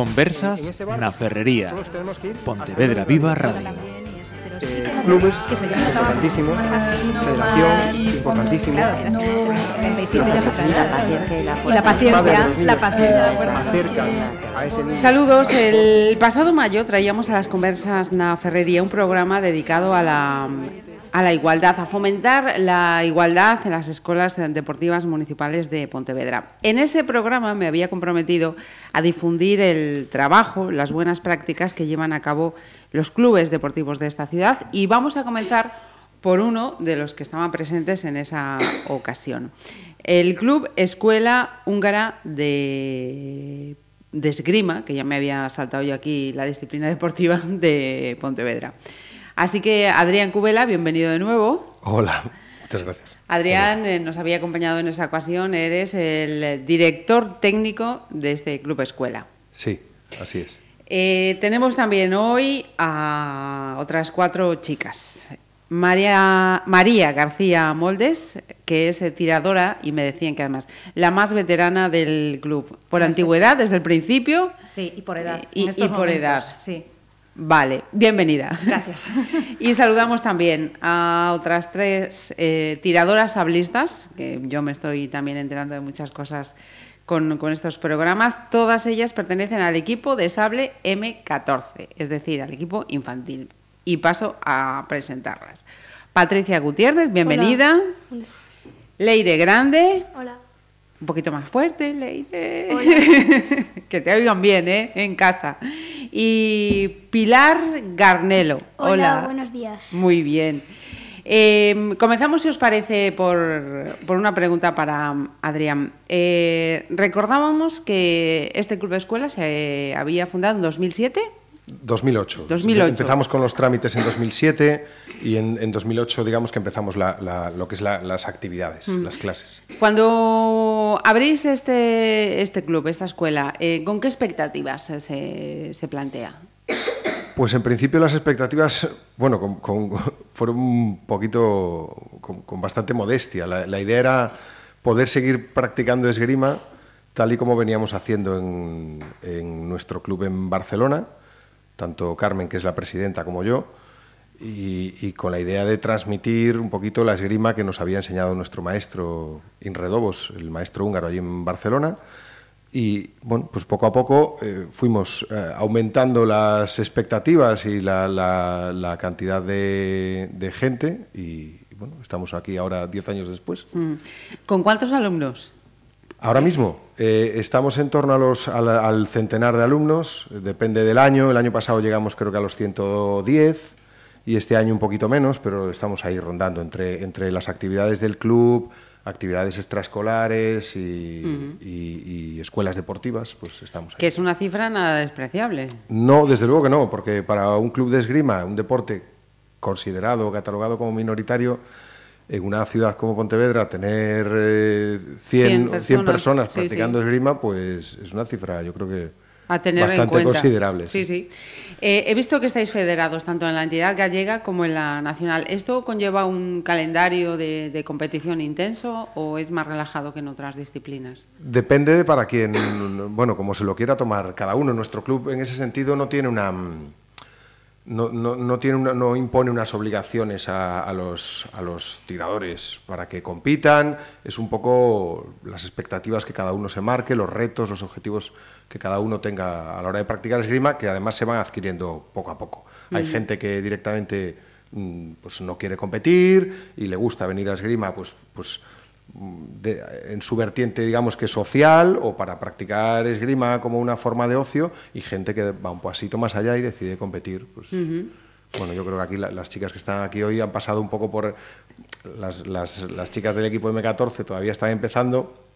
Conversas na Ferrería. Pontevedra Viva Radio. Eh, clubes importantísimos, federación importantísimo. Y la paciencia, la paciencia. Saludos. El pasado mayo traíamos a las conversas na Ferrería un programa dedicado a la a la igualdad, a fomentar la igualdad en las escuelas deportivas municipales de Pontevedra. En ese programa me había comprometido a difundir el trabajo, las buenas prácticas que llevan a cabo los clubes deportivos de esta ciudad y vamos a comenzar por uno de los que estaban presentes en esa ocasión. El Club Escuela Húngara de, Esgrima, que ya me había saltado yo aquí la disciplina deportiva de Pontevedra. Así que Adrián Cubela, bienvenido de nuevo. Hola, muchas gracias. Adrián eh, nos había acompañado en esa ocasión, eres el director técnico de este club escuela. Sí, así es. Eh, tenemos también hoy a otras cuatro chicas. María, María García Moldes, que es tiradora y me decían que además la más veterana del club. Por antigüedad, desde el principio. Sí, y por edad. y, y por edad. Sí. Vale, bienvenida. Gracias. y saludamos también a otras tres eh, tiradoras sablistas, que yo me estoy también enterando de muchas cosas con, con, estos programas. Todas ellas pertenecen al equipo de sable M14, es decir, al equipo infantil. Y paso a presentarlas. Patricia Gutiérrez, bienvenida. Hola. Leire Grande. Hola. Un poquito más fuerte, Leire. Que te oigan bien, ¿eh? En casa. Y Pilar Garnelo. Hola, Hola. buenos días. Muy bien. Eh, comenzamos, si os parece, por, por, una pregunta para Adrián. Eh, recordábamos que este club de escuela se había fundado en 2007. 2008. 2008. Empezamos con los trámites en 2007 y en, en 2008 digamos que empezamos la, la, lo que es la, las actividades, mm. las clases. Cuando abrís este, este club, esta escuela, eh, ¿con qué expectativas se, se, plantea? Pues en principio las expectativas, bueno, con, con, fueron un poquito, con, con bastante modestia. La, la, idea era poder seguir practicando esgrima tal y como veníamos haciendo en, en nuestro club en Barcelona tanto Carmen, que es la presidenta, como yo, y, con la idea de transmitir un poquito la esgrima que nos había enseñado nuestro maestro Inredobos, el maestro húngaro allí en Barcelona. Y bueno, pues poco a poco eh, fuimos eh, aumentando las expectativas y la, la, la cantidad de, de, gente y bueno, estamos aquí ahora 10 años después. Mm. ¿Con cuántos alumnos? Ahora mismo eh, estamos en torno a los, al, al, centenar de alumnos, depende del año. El año pasado llegamos creo que a los 110 y este año un poquito menos, pero estamos ahí rondando entre, entre las actividades del club, actividades extraescolares y, uh -huh. y, y, escuelas deportivas, pues estamos ahí. Que es una cifra nada despreciable. No, desde luego que no, porque para un club de esgrima, un deporte considerado, catalogado como minoritario, en una ciudad como Pontevedra tener eh, 100, 100, personas, 100 personas practicando sí, esgrima, pues es una cifra, yo creo que a tener bastante en cuenta. considerable. Sí, sí. Eh, he visto que estáis federados tanto en la entidad gallega como en la nacional. ¿Esto conlleva un calendario de, de competición intenso o es más relajado que en otras disciplinas? Depende de para quién, bueno, como se lo quiera tomar cada uno. Nuestro club en ese sentido no tiene una no, no, no, tiene una, no impone unas obligaciones a, a, los, a los tiradores para que compitan, es un poco las expectativas que cada uno se marque, los retos, los objetivos que cada uno tenga a la hora de practicar esgrima, que además se van adquiriendo poco a poco. Hay gente que directamente mm, pues, no quiere competir y le gusta venir a esgrima pues, pues de, en su vertiente, digamos que social o para practicar esgrima como una forma de ocio y gente que va un pasito más allá y decide competir. Pues, uh -huh. Bueno, yo creo que aquí la, las chicas que están aquí hoy han pasado un poco por... Las, las, las chicas del equipo M14 todavía están empezando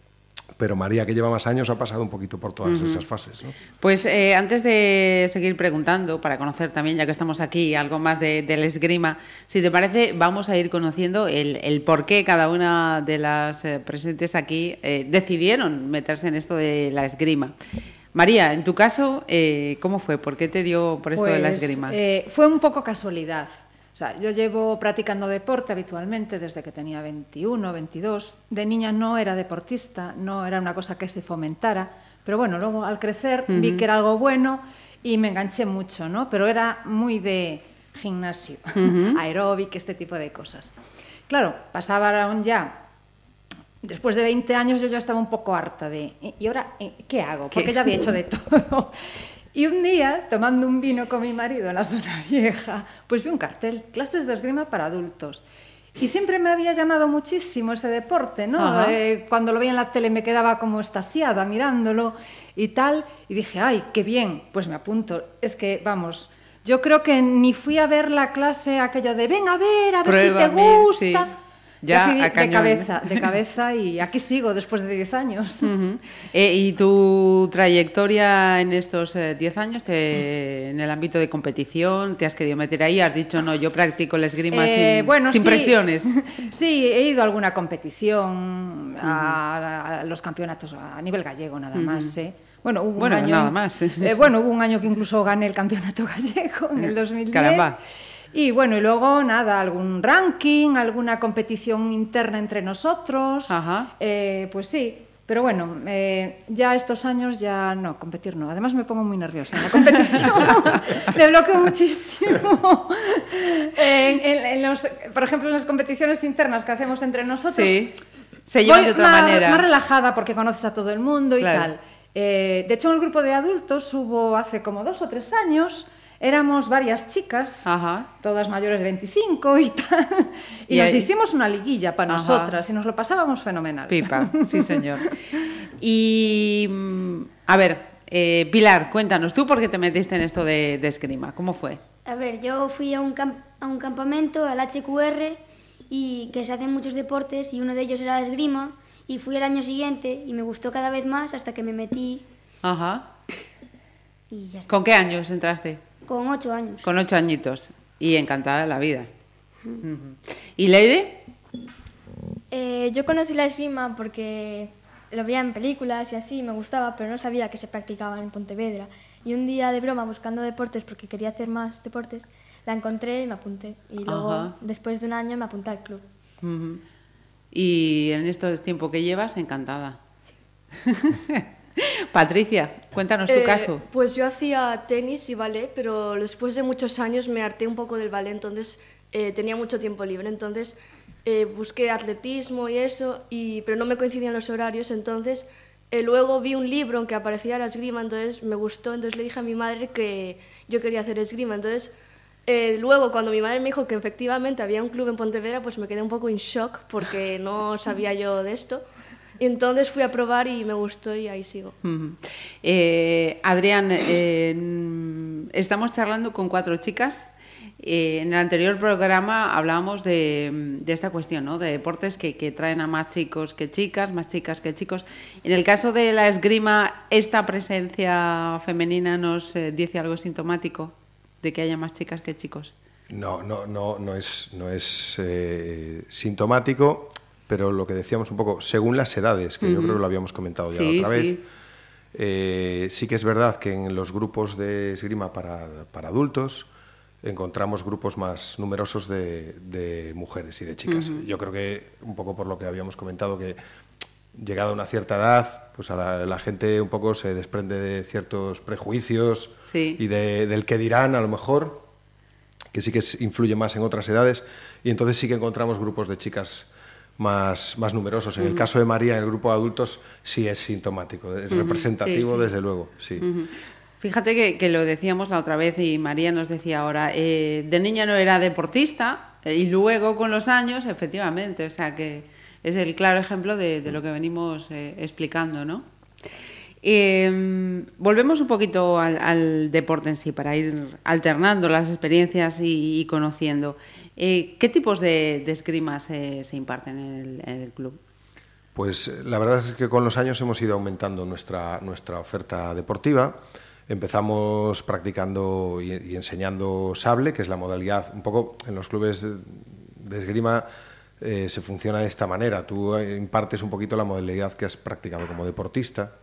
pero María, que lleva más años, ha pasado un poquito por todas uh -huh. esas fases. ¿no? Pues eh, antes de seguir preguntando, para conocer también, ya que estamos aquí, algo más de, del esgrima, si te parece, vamos a ir conociendo el, el por qué cada una de las eh, presentes aquí eh, decidieron meterse en esto de la esgrima. María, en tu caso, eh, ¿cómo fue? ¿Por qué te dio por esto pues, de la esgrima? Eh, fue un poco casualidad. O sea, yo llevo practicando deporte habitualmente desde que tenía 21, 22. De niña no era deportista, no era una cosa que se fomentara, Pero bueno, luego al crecer vi que era algo bueno y me enganché mucho, ¿no? Pero era muy de gimnasio, aeróbic, este tipo de cosas. Claro, pasaban ya después de 20 años yo ya estaba un poco harta de, ¿y ahora eh, qué hago? Porque ya había hecho de todo. Y un día, tomando un vino con mi marido en la zona vieja, pues vi un cartel, clases de esgrima para adultos. Y siempre me había llamado muchísimo ese deporte, ¿no? Eh, cuando lo veía en la tele me quedaba como estasiada mirándolo y tal. Y dije, ay, qué bien, pues me apunto. Es que, vamos, yo creo que ni fui a ver la clase aquello de, ven a ver, a ver si te gusta. Ya de cabeza, de cabeza y aquí sigo después de 10 años. Eh, ¿Y tu trayectoria en estos 10 eh, años en el ámbito de competición? ¿Te has querido meter ahí? ¿Has dicho, no, yo practico el esgrima eh, sin, bueno, sin presiones? Sí, he ido a alguna competición, a, los campeonatos a nivel gallego nada más, Bueno, hubo un año, nada más. bueno, hubo un año que incluso gané el campeonato gallego en el 2010. Caramba. Y bueno, y luego nada, algún ranking, alguna competición interna entre nosotros. Eh, pues sí, pero bueno, eh, ya estos años ya no, competir no. Además me pongo muy nerviosa en la competición. me bloqueo muchísimo. en, los, por ejemplo, en las competiciones internas que hacemos entre nosotros. Sí, se llevan de otra manera. Más relajada porque conoces a todo el mundo y tal. Eh, de hecho, en el grupo de adultos hubo hace como dos o tres años éramos varias chicas, todas mayores de 25 y tal, y, nos hicimos una liguilla para nosotras y nos lo pasábamos fenomenal. Pipa, sí señor. Y, mm, a ver, eh, Pilar, cuéntanos, ¿tú por qué te metiste en esto de, esgrima? ¿Cómo fue? A ver, yo fui a un, a un campamento, al HQR, y que se hacen muchos deportes, y uno de ellos era esgrima, y fui el año siguiente, y me gustó cada vez más hasta que me metí. Ajá. Y ya ¿Con qué años entraste? Con ocho años. Con ocho añitos. Y encantada de la vida. ¿Y Leire? Eh, yo conocí la esgrima porque lo veía en películas y así, me gustaba, pero no sabía que se practicaba en Pontevedra. Y un día de broma, buscando deportes, porque quería hacer más deportes, la encontré y me apunté. Y luego, después de un año, me apunté al club. Y en estos tiempo que llevas, encantada. Sí. Patricia, cuéntanos tu eh, caso. Pues yo hacía tenis y ballet, pero después de muchos años me harté un poco del ballet, entonces eh, tenía mucho tiempo libre, entonces eh, busqué atletismo y eso, y, pero no me coincidían los horarios, entonces luego vi un libro en que aparecía la esgrima, entonces me gustó, entonces le dije a mi madre que yo quería hacer esgrima, entonces luego cuando mi madre me dijo que efectivamente había un club en Pontevedra, pues me quedé un poco en shock porque no sabía yo de esto. Y entonces fui a probar y me gustó y ahí sigo. Eh, Adrián, estamos charlando con cuatro chicas. Eh, en el anterior programa hablábamos de, esta cuestión, ¿no? de deportes que, traen a más chicos que chicas, más chicas que chicos. En el caso de la esgrima, ¿esta presencia femenina nos eh, dice algo sintomático de que haya más chicas que chicos? No, no, no, no es, no es sintomático pero lo que decíamos un poco, según las edades, que yo creo que lo habíamos comentado ya otra vez, eh, sí que es verdad que en los grupos de esgrima para, para adultos encontramos grupos más numerosos de, mujeres y de chicas. Yo creo que un poco por lo que habíamos comentado, que llegada a una cierta edad, pues a la, gente un poco se desprende de ciertos prejuicios y de, del que dirán a lo mejor, que sí que influye más en otras edades, y entonces sí que encontramos grupos de chicas más, más numerosos. En el caso de María, en el grupo de adultos, sí es sintomático, es representativo, desde luego. Sí. Fíjate que, lo decíamos la otra vez y María nos decía ahora, eh, de niña no era deportista eh, y luego con los años, efectivamente, o sea que es el claro ejemplo de, lo que venimos eh, explicando, ¿no? Em, volvemos un poquito al, deporte en sí para ir alternando las experiencias y conociendo. Eh, ¿Qué tipos de, escrimas se imparten en el, club? Pues la verdad es que con los años hemos ido aumentando nuestra, nuestra oferta deportiva. Empezamos practicando y, enseñando sable, que es la modalidad, un poco en los clubes de, esgrima eh, se funciona de esta manera. Tú impartes un poquito la modalidad que has practicado como deportista.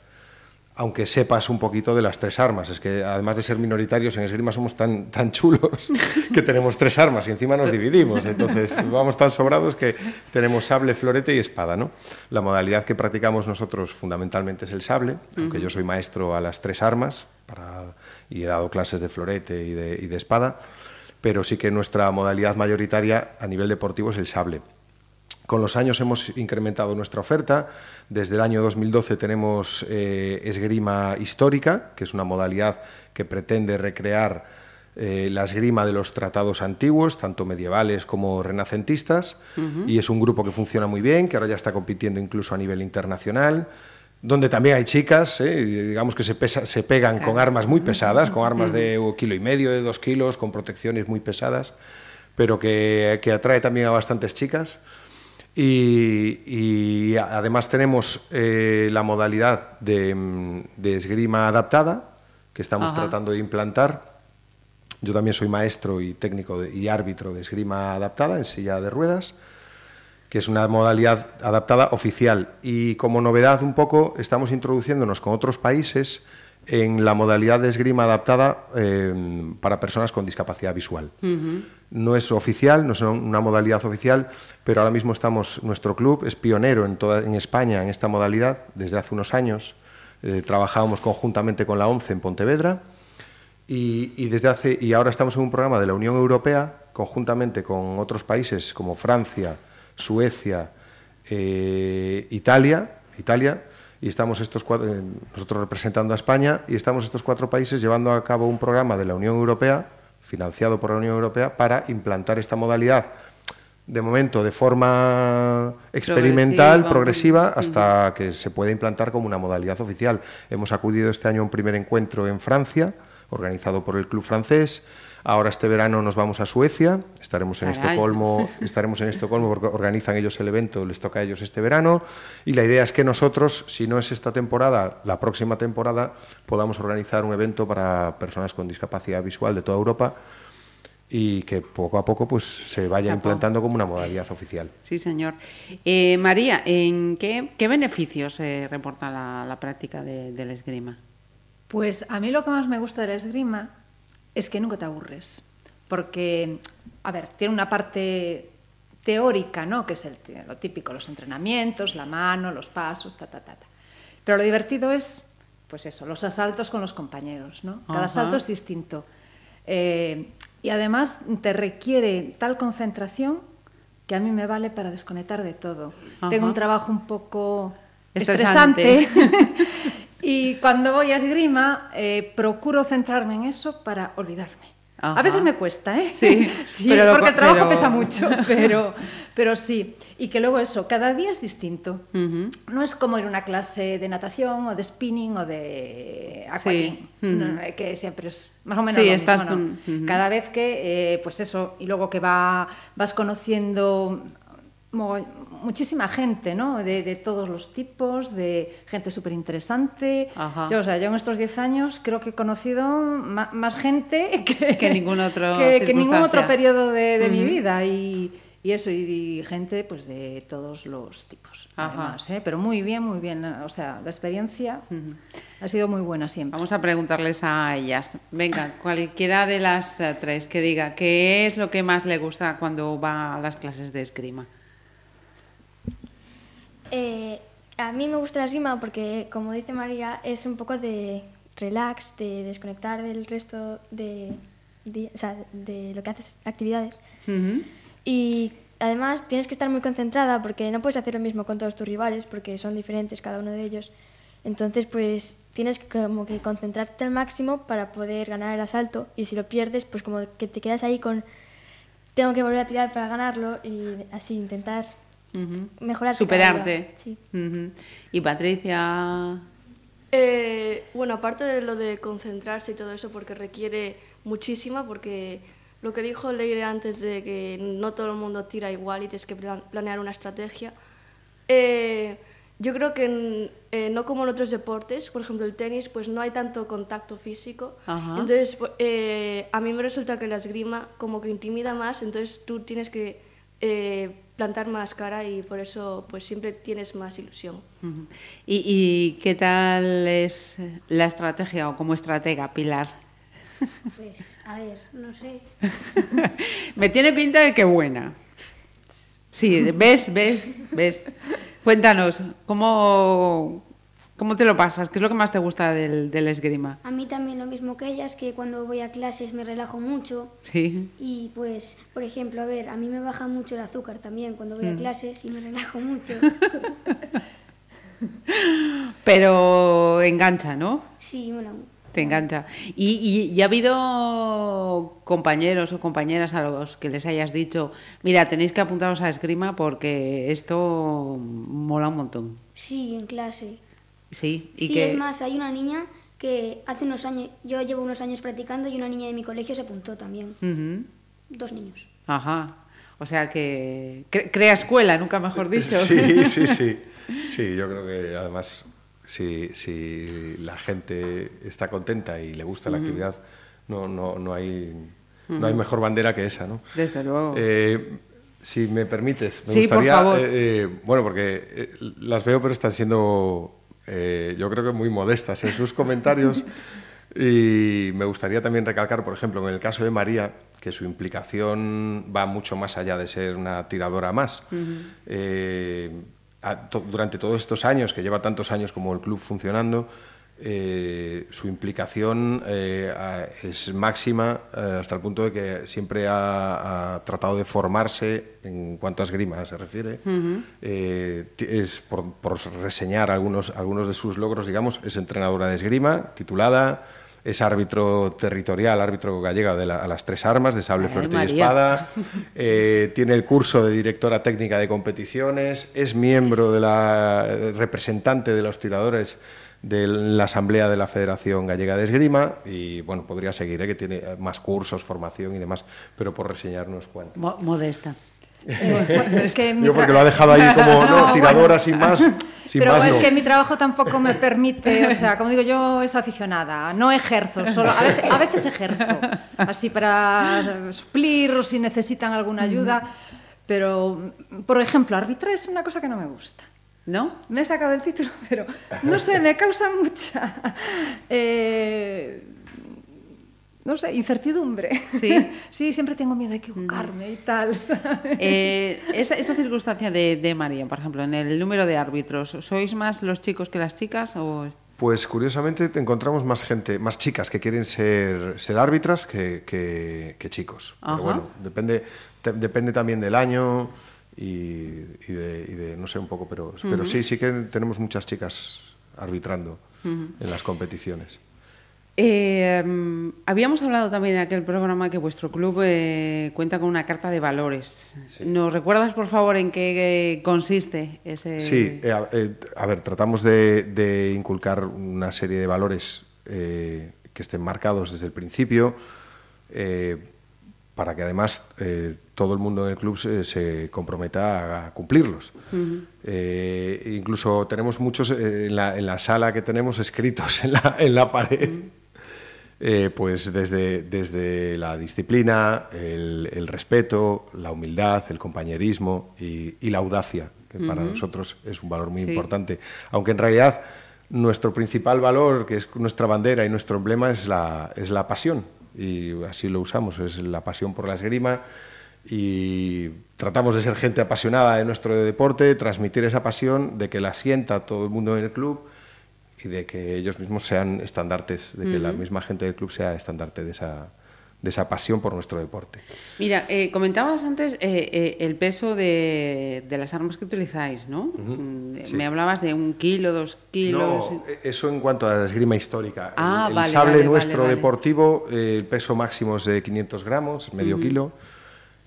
Aunque sepas un poquito de las tres armas. Es que además de ser minoritarios en esgrima somos tan, tan chulos que tenemos tres armas y encima nos dividimos. Entonces vamos tan sobrados que tenemos sable, florete y espada. ¿no? La modalidad que practicamos nosotros fundamentalmente es el sable, aunque yo soy maestro a las tres armas para, y he dado clases de florete y de, y de espada, pero sí que nuestra modalidad mayoritaria a nivel deportivo es el sable. Con los años hemos incrementado nuestra oferta. Desde el año 2012 tenemos eh, esgrima histórica, que es una modalidad que pretende recrear eh, la esgrima de los tratados antiguos, tanto medievales como renacentistas, y es un grupo que funciona muy bien, que ahora ya está compitiendo incluso a nivel internacional donde también hay chicas, eh, digamos que se, se pegan con armas muy pesadas, con armas de un kilo y medio, de dos kilos, con protecciones muy pesadas, pero que, que atrae también a bastantes chicas. Y, además tenemos eh, la modalidad de, esgrima adaptada que estamos tratando de implantar. Yo también soy maestro y técnico y árbitro de esgrima adaptada en silla de ruedas, que es una modalidad adaptada oficial. Y como novedad un poco estamos introduciéndonos con otros países en la modalidad de esgrima adaptada eh, para personas con discapacidad visual. No es oficial, no es una modalidad oficial, pero ahora mismo estamos, nuestro club es pionero en, toda, en España en esta modalidad desde hace unos años. Eh, trabajábamos conjuntamente con la ONCE en Pontevedra y, desde hace, y ahora estamos en un programa de la Unión Europea conjuntamente con otros países como Francia, Suecia, eh, Italia, Italia y estamos estos cuatro, nosotros representando a España y estamos estos cuatro países llevando a cabo un programa de la Unión Europea, financiado por la Unión Europea, para implantar esta modalidad de momento de forma experimental, progresiva, hasta que se pueda implantar como una modalidad oficial. Hemos acudido este año a un primer encuentro en Francia, organizado por el Club Francés. Ahora este verano nos vamos a Suecia, estaremos en Estocolmo, estaremos en Estocolmo porque organizan ellos el evento, les toca a ellos este verano y la idea es que nosotros, si no es esta temporada, la próxima temporada podamos organizar un evento para personas con discapacidad visual de toda Europa y que poco a poco pues se vaya implantando como una modalidad oficial. Sí, señor. Eh, María, ¿en qué, beneficios eh, reporta la, práctica del esgrima? Pues a mí lo que más me gusta del esgrima es que nunca te aburres. Porque, a ver, tiene una parte teórica, ¿no? Que es el, lo típico, los entrenamientos, la mano, los pasos, ta, ta, ta, ta. Pero lo divertido es, pues eso, los asaltos con los compañeros, ¿no? Cada asalto es distinto. Eh, y además te requiere tal concentración que a mí me vale para desconectar de todo. Tengo un trabajo un poco estresante. cuando voy a esgrima, eh, procuro centrarme en eso para olvidarme. A veces me cuesta, ¿eh? Sí, porque el trabajo pesa mucho, pero, pero sí. Y que luego eso, cada día es distinto. No es como ir a una clase de natación o de spinning o de aquagym, que siempre es más o menos sí, lo estás mismo, con... Cada vez que, eh, pues eso, y luego que va, vas conociendo muchísima gente, ¿no? De, todos los tipos, de gente súper interesante. Yo, o sea, yo en estos 10 años creo que he conocido más, gente que, ningún otro que, ningún otro periodo de, mi vida. Y, eso y, gente pues de todos los tipos además, ¿eh? pero muy bien muy bien o sea la experiencia ha sido muy buena siempre. Vamos a preguntarles a ellas. Venga cualquiera de las tres que diga qué es lo que más le gusta cuando va a las clases de esgrima eh, a mí me gusta la esgrima porque, como dice María, es un poco de relax, de desconectar del resto de, o sea, de lo que haces, actividades. Y además tienes que estar muy concentrada porque no puedes hacer lo mismo con todos tus rivales porque son diferentes cada uno de ellos. Entonces, pues tienes que, como que concentrarte al máximo para poder ganar el asalto y si lo pierdes, pues como que te quedas ahí con tengo que volver a tirar para ganarlo y así intentar mejorar. Superarte. ¿Y Patricia? Eh, bueno, aparte de lo de concentrarse y todo eso, porque requiere muchísima, porque lo que dijo Leire antes de que no todo el mundo tira igual y tienes que planear una estrategia, eh, yo creo que eh, no como en otros deportes, por ejemplo el tenis, pues no hay tanto contacto físico. Entonces, a mí me resulta que la esgrima como que intimida más, entonces tú tienes que plantar más cara y por eso pues siempre tienes más ilusión. ¿Y, ¿Y, qué tal es la estrategia o como estratega, Pilar? Pues, a ver, no sé. Me tiene pinta de que buena. Sí, ves, ves, ves. Cuéntanos, ¿cómo, ¿Cómo te lo pasas? ¿Qué es lo que más te gusta del, del, esgrima? A mí también lo mismo que ella, es que cuando voy a clases me relajo mucho. Sí. Y pues, por ejemplo, a ver, a mí me baja mucho el azúcar también cuando voy a Mm. clases y me relajo mucho. Pero engancha, ¿no? Sí, bueno, Te engancha. ¿Y, y, y ha habido compañeros o compañeras a los que les hayas dicho, mira, tenéis que apuntaros a esgrima porque esto mola un montón? sí, en clase. Sí, y sí, que... es más, hay una niña que hace unos años, yo llevo unos años practicando y una niña de mi colegio se apuntó también. Dos niños. Ajá. O sea que cre- crea escuela, nunca mejor dicho. Sí, sí, sí. Sí, yo creo que además, si, si la gente está contenta y le gusta la actividad, no, no, no, hay, no hay mejor bandera que esa, ¿no? Desde luego. Eh, si me permites, me Sí, por gustaría, favor. eh, eh, bueno, porque eh, las veo, pero están siendo, eh, yo creo que muy modestas en sus comentarios. y me gustaría también recalcar, por ejemplo, en el caso de María, que su implicación va mucho más allá de ser una tiradora más. Eh, a- to- durante todos estos años, que lleva tantos años como el club funcionando, eh, su implicación eh, a- es máxima eh, hasta el punto de que siempre ha, ha tratado de formarse en cuanto a esgrima se refiere. Es por, por reseñar algunos, algunos de sus logros, digamos, es entrenadora de esgrima, titulada, es árbitro territorial, árbitro gallega de la- a las tres armas, de sable, fuerte y espada. Eh, tiene el curso de directora técnica de competiciones, es miembro de la representante de los tiradores de la Asamblea de la Federación Gallega de Esgrima y bueno, podría seguir, ¿eh? que tiene más cursos, formación y demás, pero por reseñar unos cuantos. Mo- modesta. Eh, es que mi Yo porque lo ha dejado ahí como, no, No, tiradora bueno. sin más, sin Pero más es no. que mi trabajo tampoco me permite, o sea, como digo yo, es aficionada, no ejerzo, solo a veces, a veces ejerzo, así para suplir o si necesitan alguna ayuda, pero, por ejemplo, arbitrar es una cosa que no me gusta. ¿No? Me he sacado el título, pero no sé, me causa mucha, eh, no sé, incertidumbre. Sí. sí, siempre tengo miedo de equivocarme y tal, ¿sabes? Eh, esa, esa circunstancia de, de María, por ejemplo, en el número de árbitros, ¿sois más los chicos que las chicas? O... Pues curiosamente te encontramos más gente, más chicas que quieren ser, ser árbitras que, que- que chicos. Ajá. Pero bueno, depende, te- depende también del año y, y de, y de, no sé, un poco, pero, pero sí, sí que tenemos muchas chicas arbitrando en las competiciones. Eh, habíamos hablado también en aquel programa que vuestro club eh, cuenta con una carta de valores. ¿Nos recuerdas, por favor, en qué eh, consiste ese...? Sí, a, a ver, tratamos de, de inculcar una serie de valores que estén marcados desde el principio, eh, para que además eh, todo el mundo en el club se, se comprometa a, cumplirlos. Eh, incluso tenemos muchos eh, en, la, en la sala que tenemos escritos en la, en la pared. Pues desde, desde la disciplina, el, el respeto, la humildad, el compañerismo y, y la audacia, que para nosotros es un valor muy Sí. importante. Aunque en realidad nuestro principal valor, que es nuestra bandera y nuestro emblema, es la, es la pasión. Y así lo usamos, es la pasión por la esgrima. Y tratamos de ser gente apasionada de nuestro deporte, transmitir esa pasión, de que la sienta todo el mundo en el club y de que ellos mismos sean estandartes, de que la misma gente del club sea estandarte de esa, de esa pasión por nuestro deporte. Mira, eh, comentabas antes eh, eh, el peso de, de las armas que utilizáis, ¿no? Mm, sí. Me hablabas de un kilo, dos kilos... No, eh, eso en cuanto a la esgrima histórica. Ah, el, el vale, sable vale, nuestro vale, deportivo, eh, el peso máximo es de 500 gramos, medio kilo,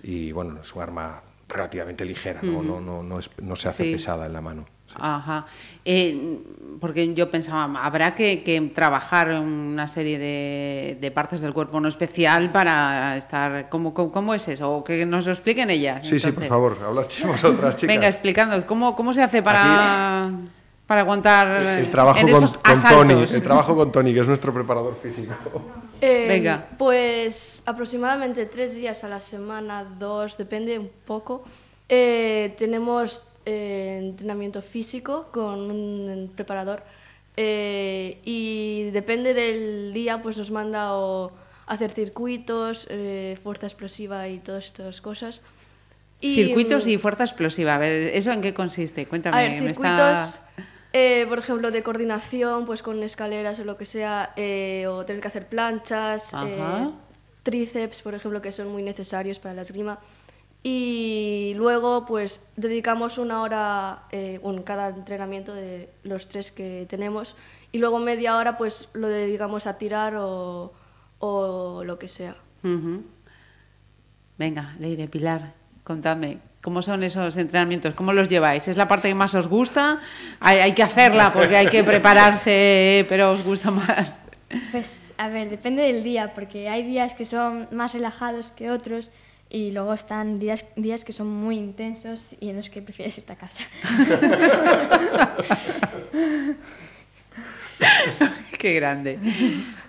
y bueno, es un arma relativamente ligera, no, no, no, no, es- no se hace Sí. pesada en la mano. Ajá. Eh, porque yo pensaba, habrá que, que trabajar una serie de, de partes del cuerpo no especial para estar... ¿Cómo, cómo, cómo es eso? O que nos lo expliquen ellas. Sí, sí, por entonces. favor, hablad vosotras, chicas. Venga, explicando, ¿cómo, cómo se hace para, para aguantar el trabajo en con, esos con asaltos? Tony, el trabajo con Tony, que es nuestro preparador físico. Eh, Venga. Pues aproximadamente tres días a la semana, dos, depende un poco. Eh, tenemos eh, entrenamiento físico con un preparador eh, y depende del día, pues nos manda o hacer circuitos, eh, fuerza explosiva y todas estas cosas. Y, Circuitos y fuerza explosiva. A ver, ¿eso en qué consiste? Cuéntame. A ver, me circuitos, está- eh, por ejemplo, de coordinación, pues con escaleras o lo que sea, eh, o tener que hacer planchas, tríceps, por ejemplo, que son muy necesarios para la esgrima. Y luego, pues, dedicamos una hora eh, en cada entrenamiento de los tres que tenemos. Y luego media hora, pues, lo dedicamos a tirar o, o lo que sea. Venga, Leire, Pilar, contadme. ¿Cómo son esos entrenamientos? ¿Cómo los lleváis? ¿Es la parte que más os gusta? Hay, hay que hacerla porque hay que prepararse, pero os gusta más. Pues, a ver, depende del día, porque hay días que son más relajados que otros y luego están días, días que son muy intensos y en los que prefieres irte a casa. Qué grande.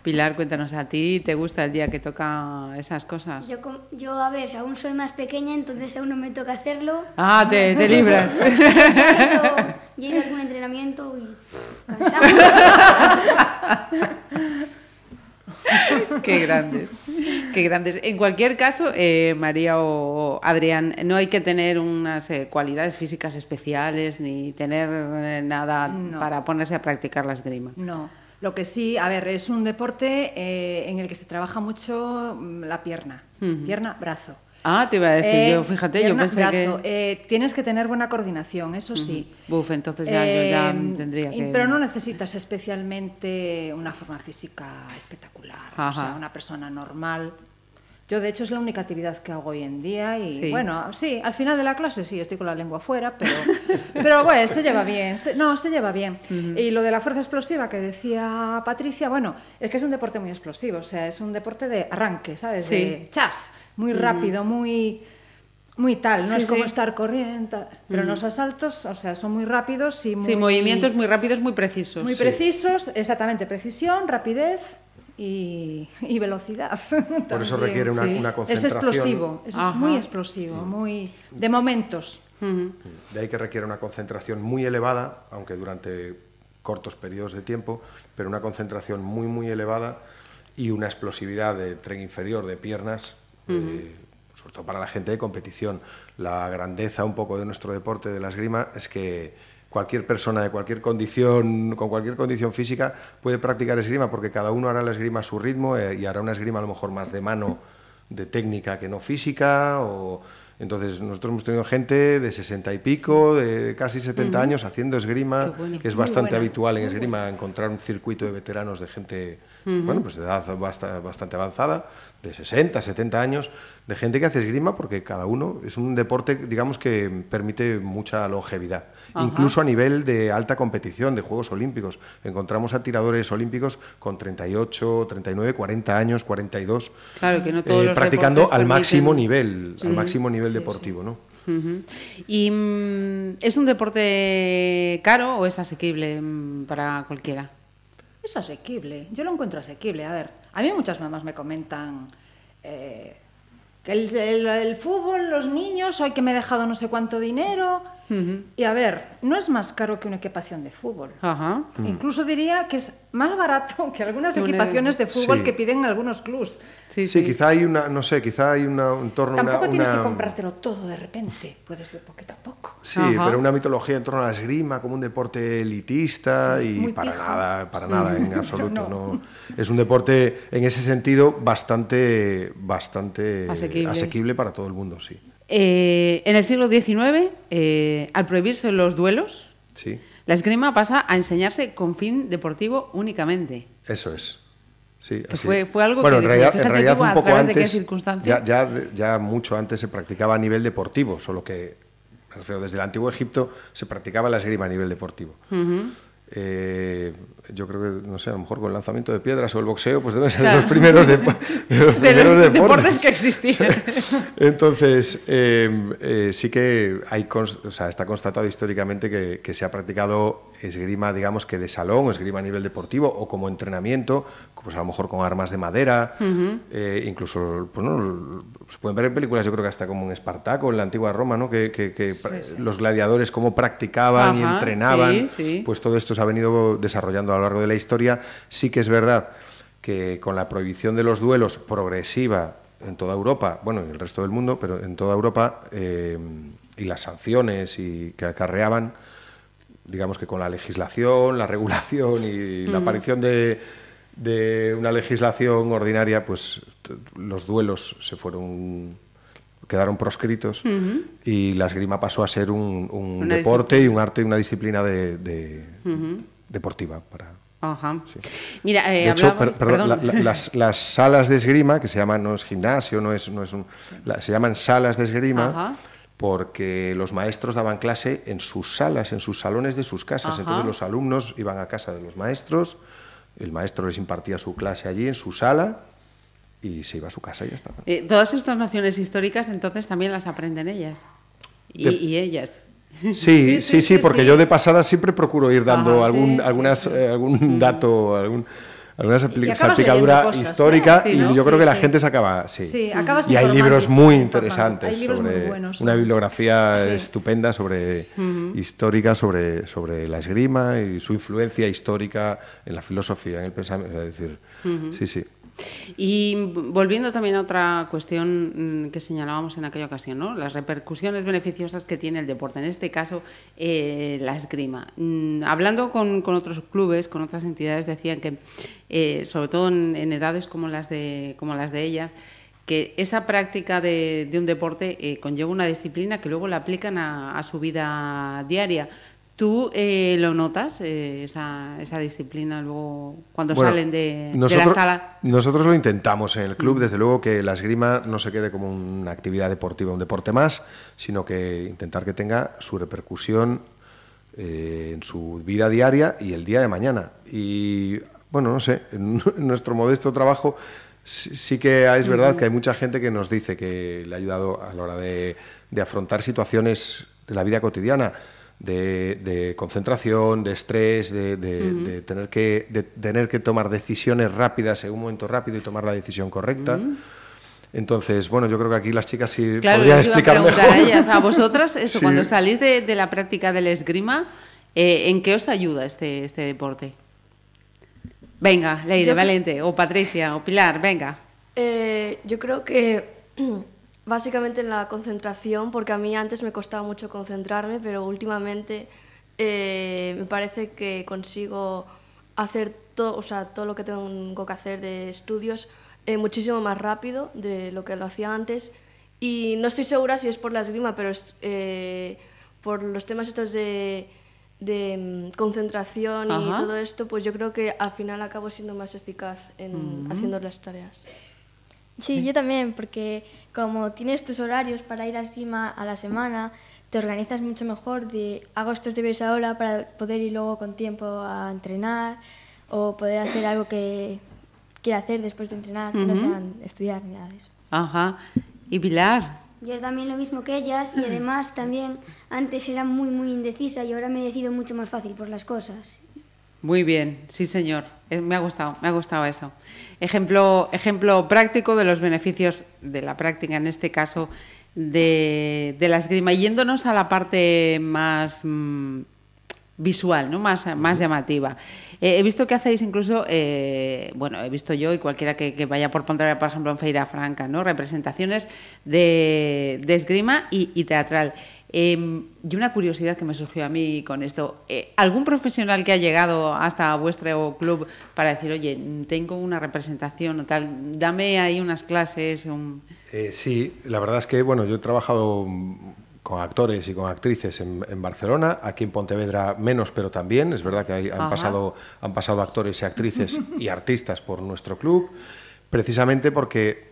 Pilar, cuéntanos a ti, ¿te gusta el día que toca esas cosas? Yo, com- yo, a ver, aún soy más pequeña, entonces aún no me toca hacerlo. Ah, te, te libras. Ya he ido, ya he ido a algún entrenamiento y pff, cansamos. Qué grandes. Qué grandes. En cualquier caso, eh, María o Adrián, no hay que tener unas eh, cualidades físicas especiales ni tener eh, nada No. para ponerse a practicar la esgrima. No, lo que sí, a ver, es un deporte eh, en el que se trabaja mucho mm, la pierna, pierna, brazo. Ah, te iba a decir Eh, yo, fíjate, yo pensé brazo. que... Eh, tienes que tener buena coordinación, eso sí. Buf, entonces ya yo ya Eh, tendría que... Pero no necesitas especialmente una forma física espectacular, o Ajá. sea, una persona normal. Yo, de hecho, es la única actividad que hago hoy en día y, Sí. bueno, sí, al final de la clase sí, estoy con la lengua fuera, pero, pero bueno, se lleva bien, se- no, se lleva bien. Y lo de la fuerza explosiva que decía Patricia, bueno, es que es un deporte muy explosivo, o sea, es un deporte de arranque, ¿sabes? Sí. De chas, muy rápido, muy... Muy tal, no Sí, es como sí. estar corriendo, pero los asaltos, o sea, son muy rápidos y muy... Sí, movimientos muy rápidos, muy precisos. Muy precisos, exactamente, precisión, rapidez y, y velocidad. Por eso requiere una, sí. una Es concentración. explosivo, es Ajá. muy explosivo, muy de momentos. De ahí que requiere una concentración muy elevada, aunque durante cortos periodos de tiempo, pero una concentración muy, muy elevada y una explosividad de tren inferior, de piernas, eh, sobre todo para la gente de competición. La grandeza un poco de nuestro deporte de la esgrima es que cualquier persona de cualquier condición, con cualquier condición física, puede practicar esgrima porque cada uno hará la esgrima a su ritmo eh, y hará una esgrima a lo mejor más de mano, de técnica que no física o entonces nosotros hemos tenido gente de 60 y pico, de casi 70 años haciendo esgrima, que es bastante habitual en esgrima encontrar un circuito de veteranos de gente bueno, pues de edad basta- bastante avanzada, de 60, 70 años, de gente que hace esgrima porque cada uno es un deporte digamos que permite mucha longevidad, incluso a nivel de alta competición de Juegos Olímpicos. Encontramos a tiradores olímpicos con 38, 39, 40 años, 42 Claro, que no todos eh, los practicando al permiten- máximo nivel, al máximo nivel deportivo, ¿no? ¿Y mm, es un deporte caro o es asequible mm, para cualquiera? Es asequible, yo lo encuentro asequible. A ver, a mí muchas mamás me comentan eh, que el, el- el fútbol, los niños, hoy que me he dejado no sé cuánto dinero. Y a ver, no es más caro que una equipación de fútbol. Ajá. Incluso diría que es más barato que algunas Que una- equipaciones de fútbol Sí. que piden algunos clubs. Sí, Sí, sí. quizá hay una, no sé, quizá hay una, en torno una... Tampoco tienes una- que comprártelo todo de repente, puedes ir poquito a poco. Sí, Ajá. pero una mitología en torno a la esgrima como un deporte elitista Sí, y para pijo. nada, para nada en absoluto. no. no. Es un deporte en ese sentido bastante, bastante Asequible. para todo el mundo, sí. Eh, en el siglo XIX, eh, al prohibirse los duelos, Sí, la esgrima pasa a enseñarse con fin deportivo únicamente. eso es. Sí, así fue- algo bueno, que, en realidad, fíjate en realidad tú, un poco través de qué antes, ya, ya, ya mucho antes se practicaba a nivel deportivo, solo que, refiero, desde el antiguo Egipto se practicaba la esgrima a nivel deportivo. eh, yo creo que, no sé, a lo mejor con el lanzamiento de piedras o el boxeo, pues deben ser los primeros, de, los primeros deportes. que existían. Entonces, eh, eh, sí que hay, o sea, está constatado históricamente que, se ha practicado esgrima, digamos que de salón, esgrima a nivel deportivo, o como entrenamiento, pues a lo mejor con armas de madera, incluso, pues, se pueden ver en películas, yo creo que hasta como en Espartaco, en la antigua Roma, ¿no? que, los gladiadores cómo practicaban y entrenaban, pues todo esto se ha venido desarrollando a lo largo de la historia. Sí que es verdad que con la prohibición de los duelos progresiva en toda Europa, bueno, en el resto del mundo, pero en toda Europa, eh, y las sanciones y que acarreaban, digamos que con la legislación, la regulación y la aparición de, de una legislación ordinaria, pues los duelos se fueron quedaron proscritos y la esgrima pasó a ser un, deporte y un arte y una disciplina de, deportiva para Ajá. Mira, eh, perdón, las, salas de esgrima, que se llaman, no es gimnasio, no es, no es un, se llaman salas de esgrima porque los maestros daban clase en sus salas, en sus salones de sus casas. Entonces los alumnos iban a casa de los maestros, el maestro les impartía su clase allí en su sala y se iba a su casa y ya está. Eh, todas estas nociones históricas entonces también las aprenden ellas y ellas. Sí, sí, sí, porque yo de pasada siempre procuro ir dando algún, algunas, eh, algún dato, algún, alguna salpicadura histórica y yo creo que la gente se acaba. Sí, y hay libros muy interesantes sobre una bibliografía estupenda sobre histórica sobre, sobre la esgrima y su influencia histórica en la filosofía, en el pensamiento. Es decir, sí, sí. Y volviendo también a otra cuestión mm, que señalábamos en aquella ocasión, ¿no? las repercusiones beneficiosas que tiene el deporte, en este caso eh, la esgrima. Mm, hablando con, otros clubes, con otras entidades, decían que, eh, sobre todo en, edades como las de, como las de ellas, que esa práctica de, un deporte eh, conlleva una disciplina que luego la aplican a su vida diaria. ¿Tú eh, lo notas, eh, esa, esa, disciplina, luego cuando salen de, la sala? Nosotros lo intentamos en el club, mm. desde luego que la esgrima no se quede como una actividad deportiva, un deporte más, sino que intentar que tenga su repercusión eh, en su vida diaria y el día de mañana. Y bueno, no sé, en, nuestro modesto trabajo sí, que es verdad que hay mucha gente que nos dice que le ha ayudado a la hora de, de afrontar situaciones de la vida cotidiana de, concentración, de estrés, de, tener que, de tener que tomar decisiones rápidas en un momento rápido y tomar la decisión correcta. Entonces, bueno, yo creo que aquí las chicas sí podrían explicar mejor. A, ellas, a vosotras, eso, cuando salís de, la práctica del esgrima, eh, ¿en qué os ayuda este, este deporte? Venga, Leire, Valente, o Patricia, o Pilar, venga. Eh, yo creo que Básicamente en la concentración, porque a mí antes me costaba mucho concentrarme, pero últimamente eh, me parece que consigo hacer todo, o sea, todo lo que tengo que hacer de estudios eh, muchísimo más rápido de lo que lo hacía antes. Y no estoy segura si es por la esgrima, pero es, eh, por los temas estos de, de mm, concentración y todo esto, pues yo creo que al final acabo siendo más eficaz en haciendo las tareas. Sí, yo también, porque como tienes tus horarios para ir a esgrima a la semana, te organizas mucho mejor de hago estos deberes ahora para poder ir luego con tiempo a entrenar o poder hacer algo que quiera hacer después de entrenar, no sean estudiar ni nada de eso. Ajá. ¿Y Pilar? Yo también lo mismo que ellas y además también antes era muy muy indecisa y ahora me decido mucho más fácil por las cosas. Muy bien, sí señor. Me ha gustado, me ha gustado eso. Ejemplo, ejemplo práctico de los beneficios de la práctica, en este caso de, la esgrima. Yéndonos a la parte más mm, visual, ¿no? más, más llamativa. Eh, he visto que hacéis incluso, eh, bueno, he visto yo y cualquiera que, vaya por Pontevedra, por ejemplo, en Feira Franca, ¿no? representaciones de, esgrima y teatral. Em, y una curiosidad que me surgió a mí con esto, eh, ¿algún profesional que ha llegado hasta vuestro club para decir, oye, tengo una representación o tal, dame ahí unas clases? Eh, sí, la verdad es que, bueno, yo he trabajado con actores y con actrices en, Barcelona, aquí en Pontevedra menos, pero también, es verdad que han, pasado, han pasado actores y actrices y artistas por nuestro club, precisamente porque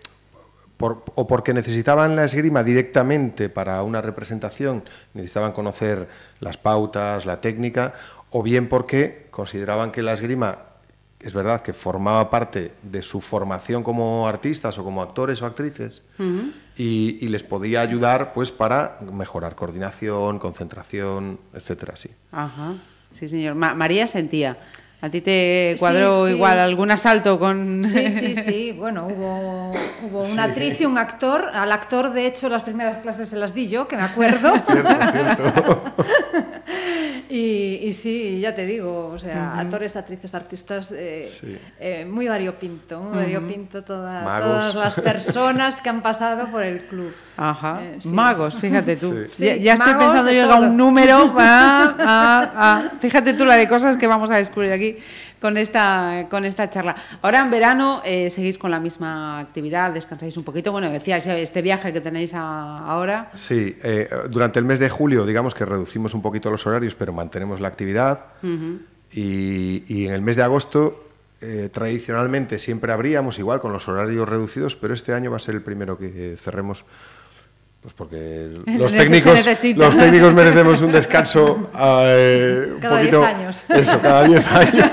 o porque necesitaban la esgrima directamente para una representación, necesitaban conocer las pautas, la técnica, o bien porque consideraban que la esgrima es verdad que formaba parte de su formación como artistas o como actores o actrices y, les podía ayudar pues para mejorar coordinación, concentración, etcétera, sí. Ajá, sí señor. María sentía. ¿A ti te cuadró igual algún asalto con...? Sí, sí, sí. Bueno, hubo, hubo una actriz y un actor. Al actor, de hecho, las primeras clases se las di yo, que me acuerdo. cierto, cierto. Y, sí, ya te digo, o sea, actores, actrices, artistas, eh, eh, muy variopinto, muy variopinto todas las personas que han pasado por el club. Ajá, eh, magos, fíjate tú. ya, estoy pensando yo en un número, ah, ah, ah. fíjate tú la de cosas que vamos a descubrir aquí con esta, con esta charla. Ahora en verano eh, seguís con la misma actividad, descansáis un poquito. Bueno, decías este viaje que tenéis ahora. Sí, eh, durante el mes de julio, digamos que reducimos un poquito los horarios, pero mantenemos la actividad. y, en el mes de agosto, eh, tradicionalmente siempre habríamos igual con los horarios reducidos, pero este año va a ser el primero que cerremos pues porque los técnicos, los técnicos merecemos un descanso eh, cada 10 años. Eso, cada 10 años.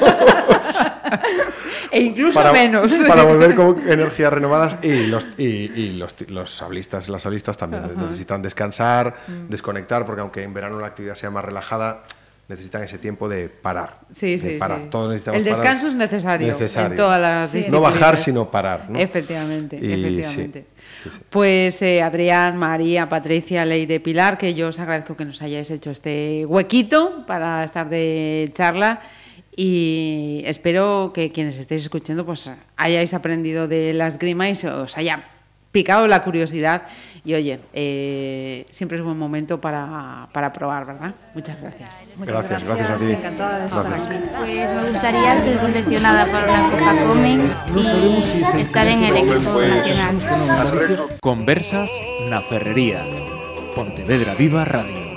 e incluso menos. Para volver con energías renovadas y los, y, los, los sablistas, las sablistas también necesitan descansar, mm. desconectar, porque aunque en verano la actividad sea más relajada, necesitan ese tiempo de parar. Sí, sí, parar. Todos necesitamos El descanso es necesario, necesario. en todas las No bajar, sino parar. Efectivamente, efectivamente. Pues eh, Adrián, María, Patricia, Leire, Pilar, que yo os agradezco que nos hayáis hecho este huequito para estar de charla y espero que quienes estéis escuchando pues hayáis aprendido de las grima y os haya picado la curiosidad y oye, eh, siempre es un buen momento para, para probar, ¿verdad? Muchas gracias. Muchas gracias, gracias, a ti. Encantada de estar aquí. Pues me gustaría ser seleccionada para una Copa Comen y estar en el equipo nacional. Conversas na Ferrería. Pontevedra Viva Radio.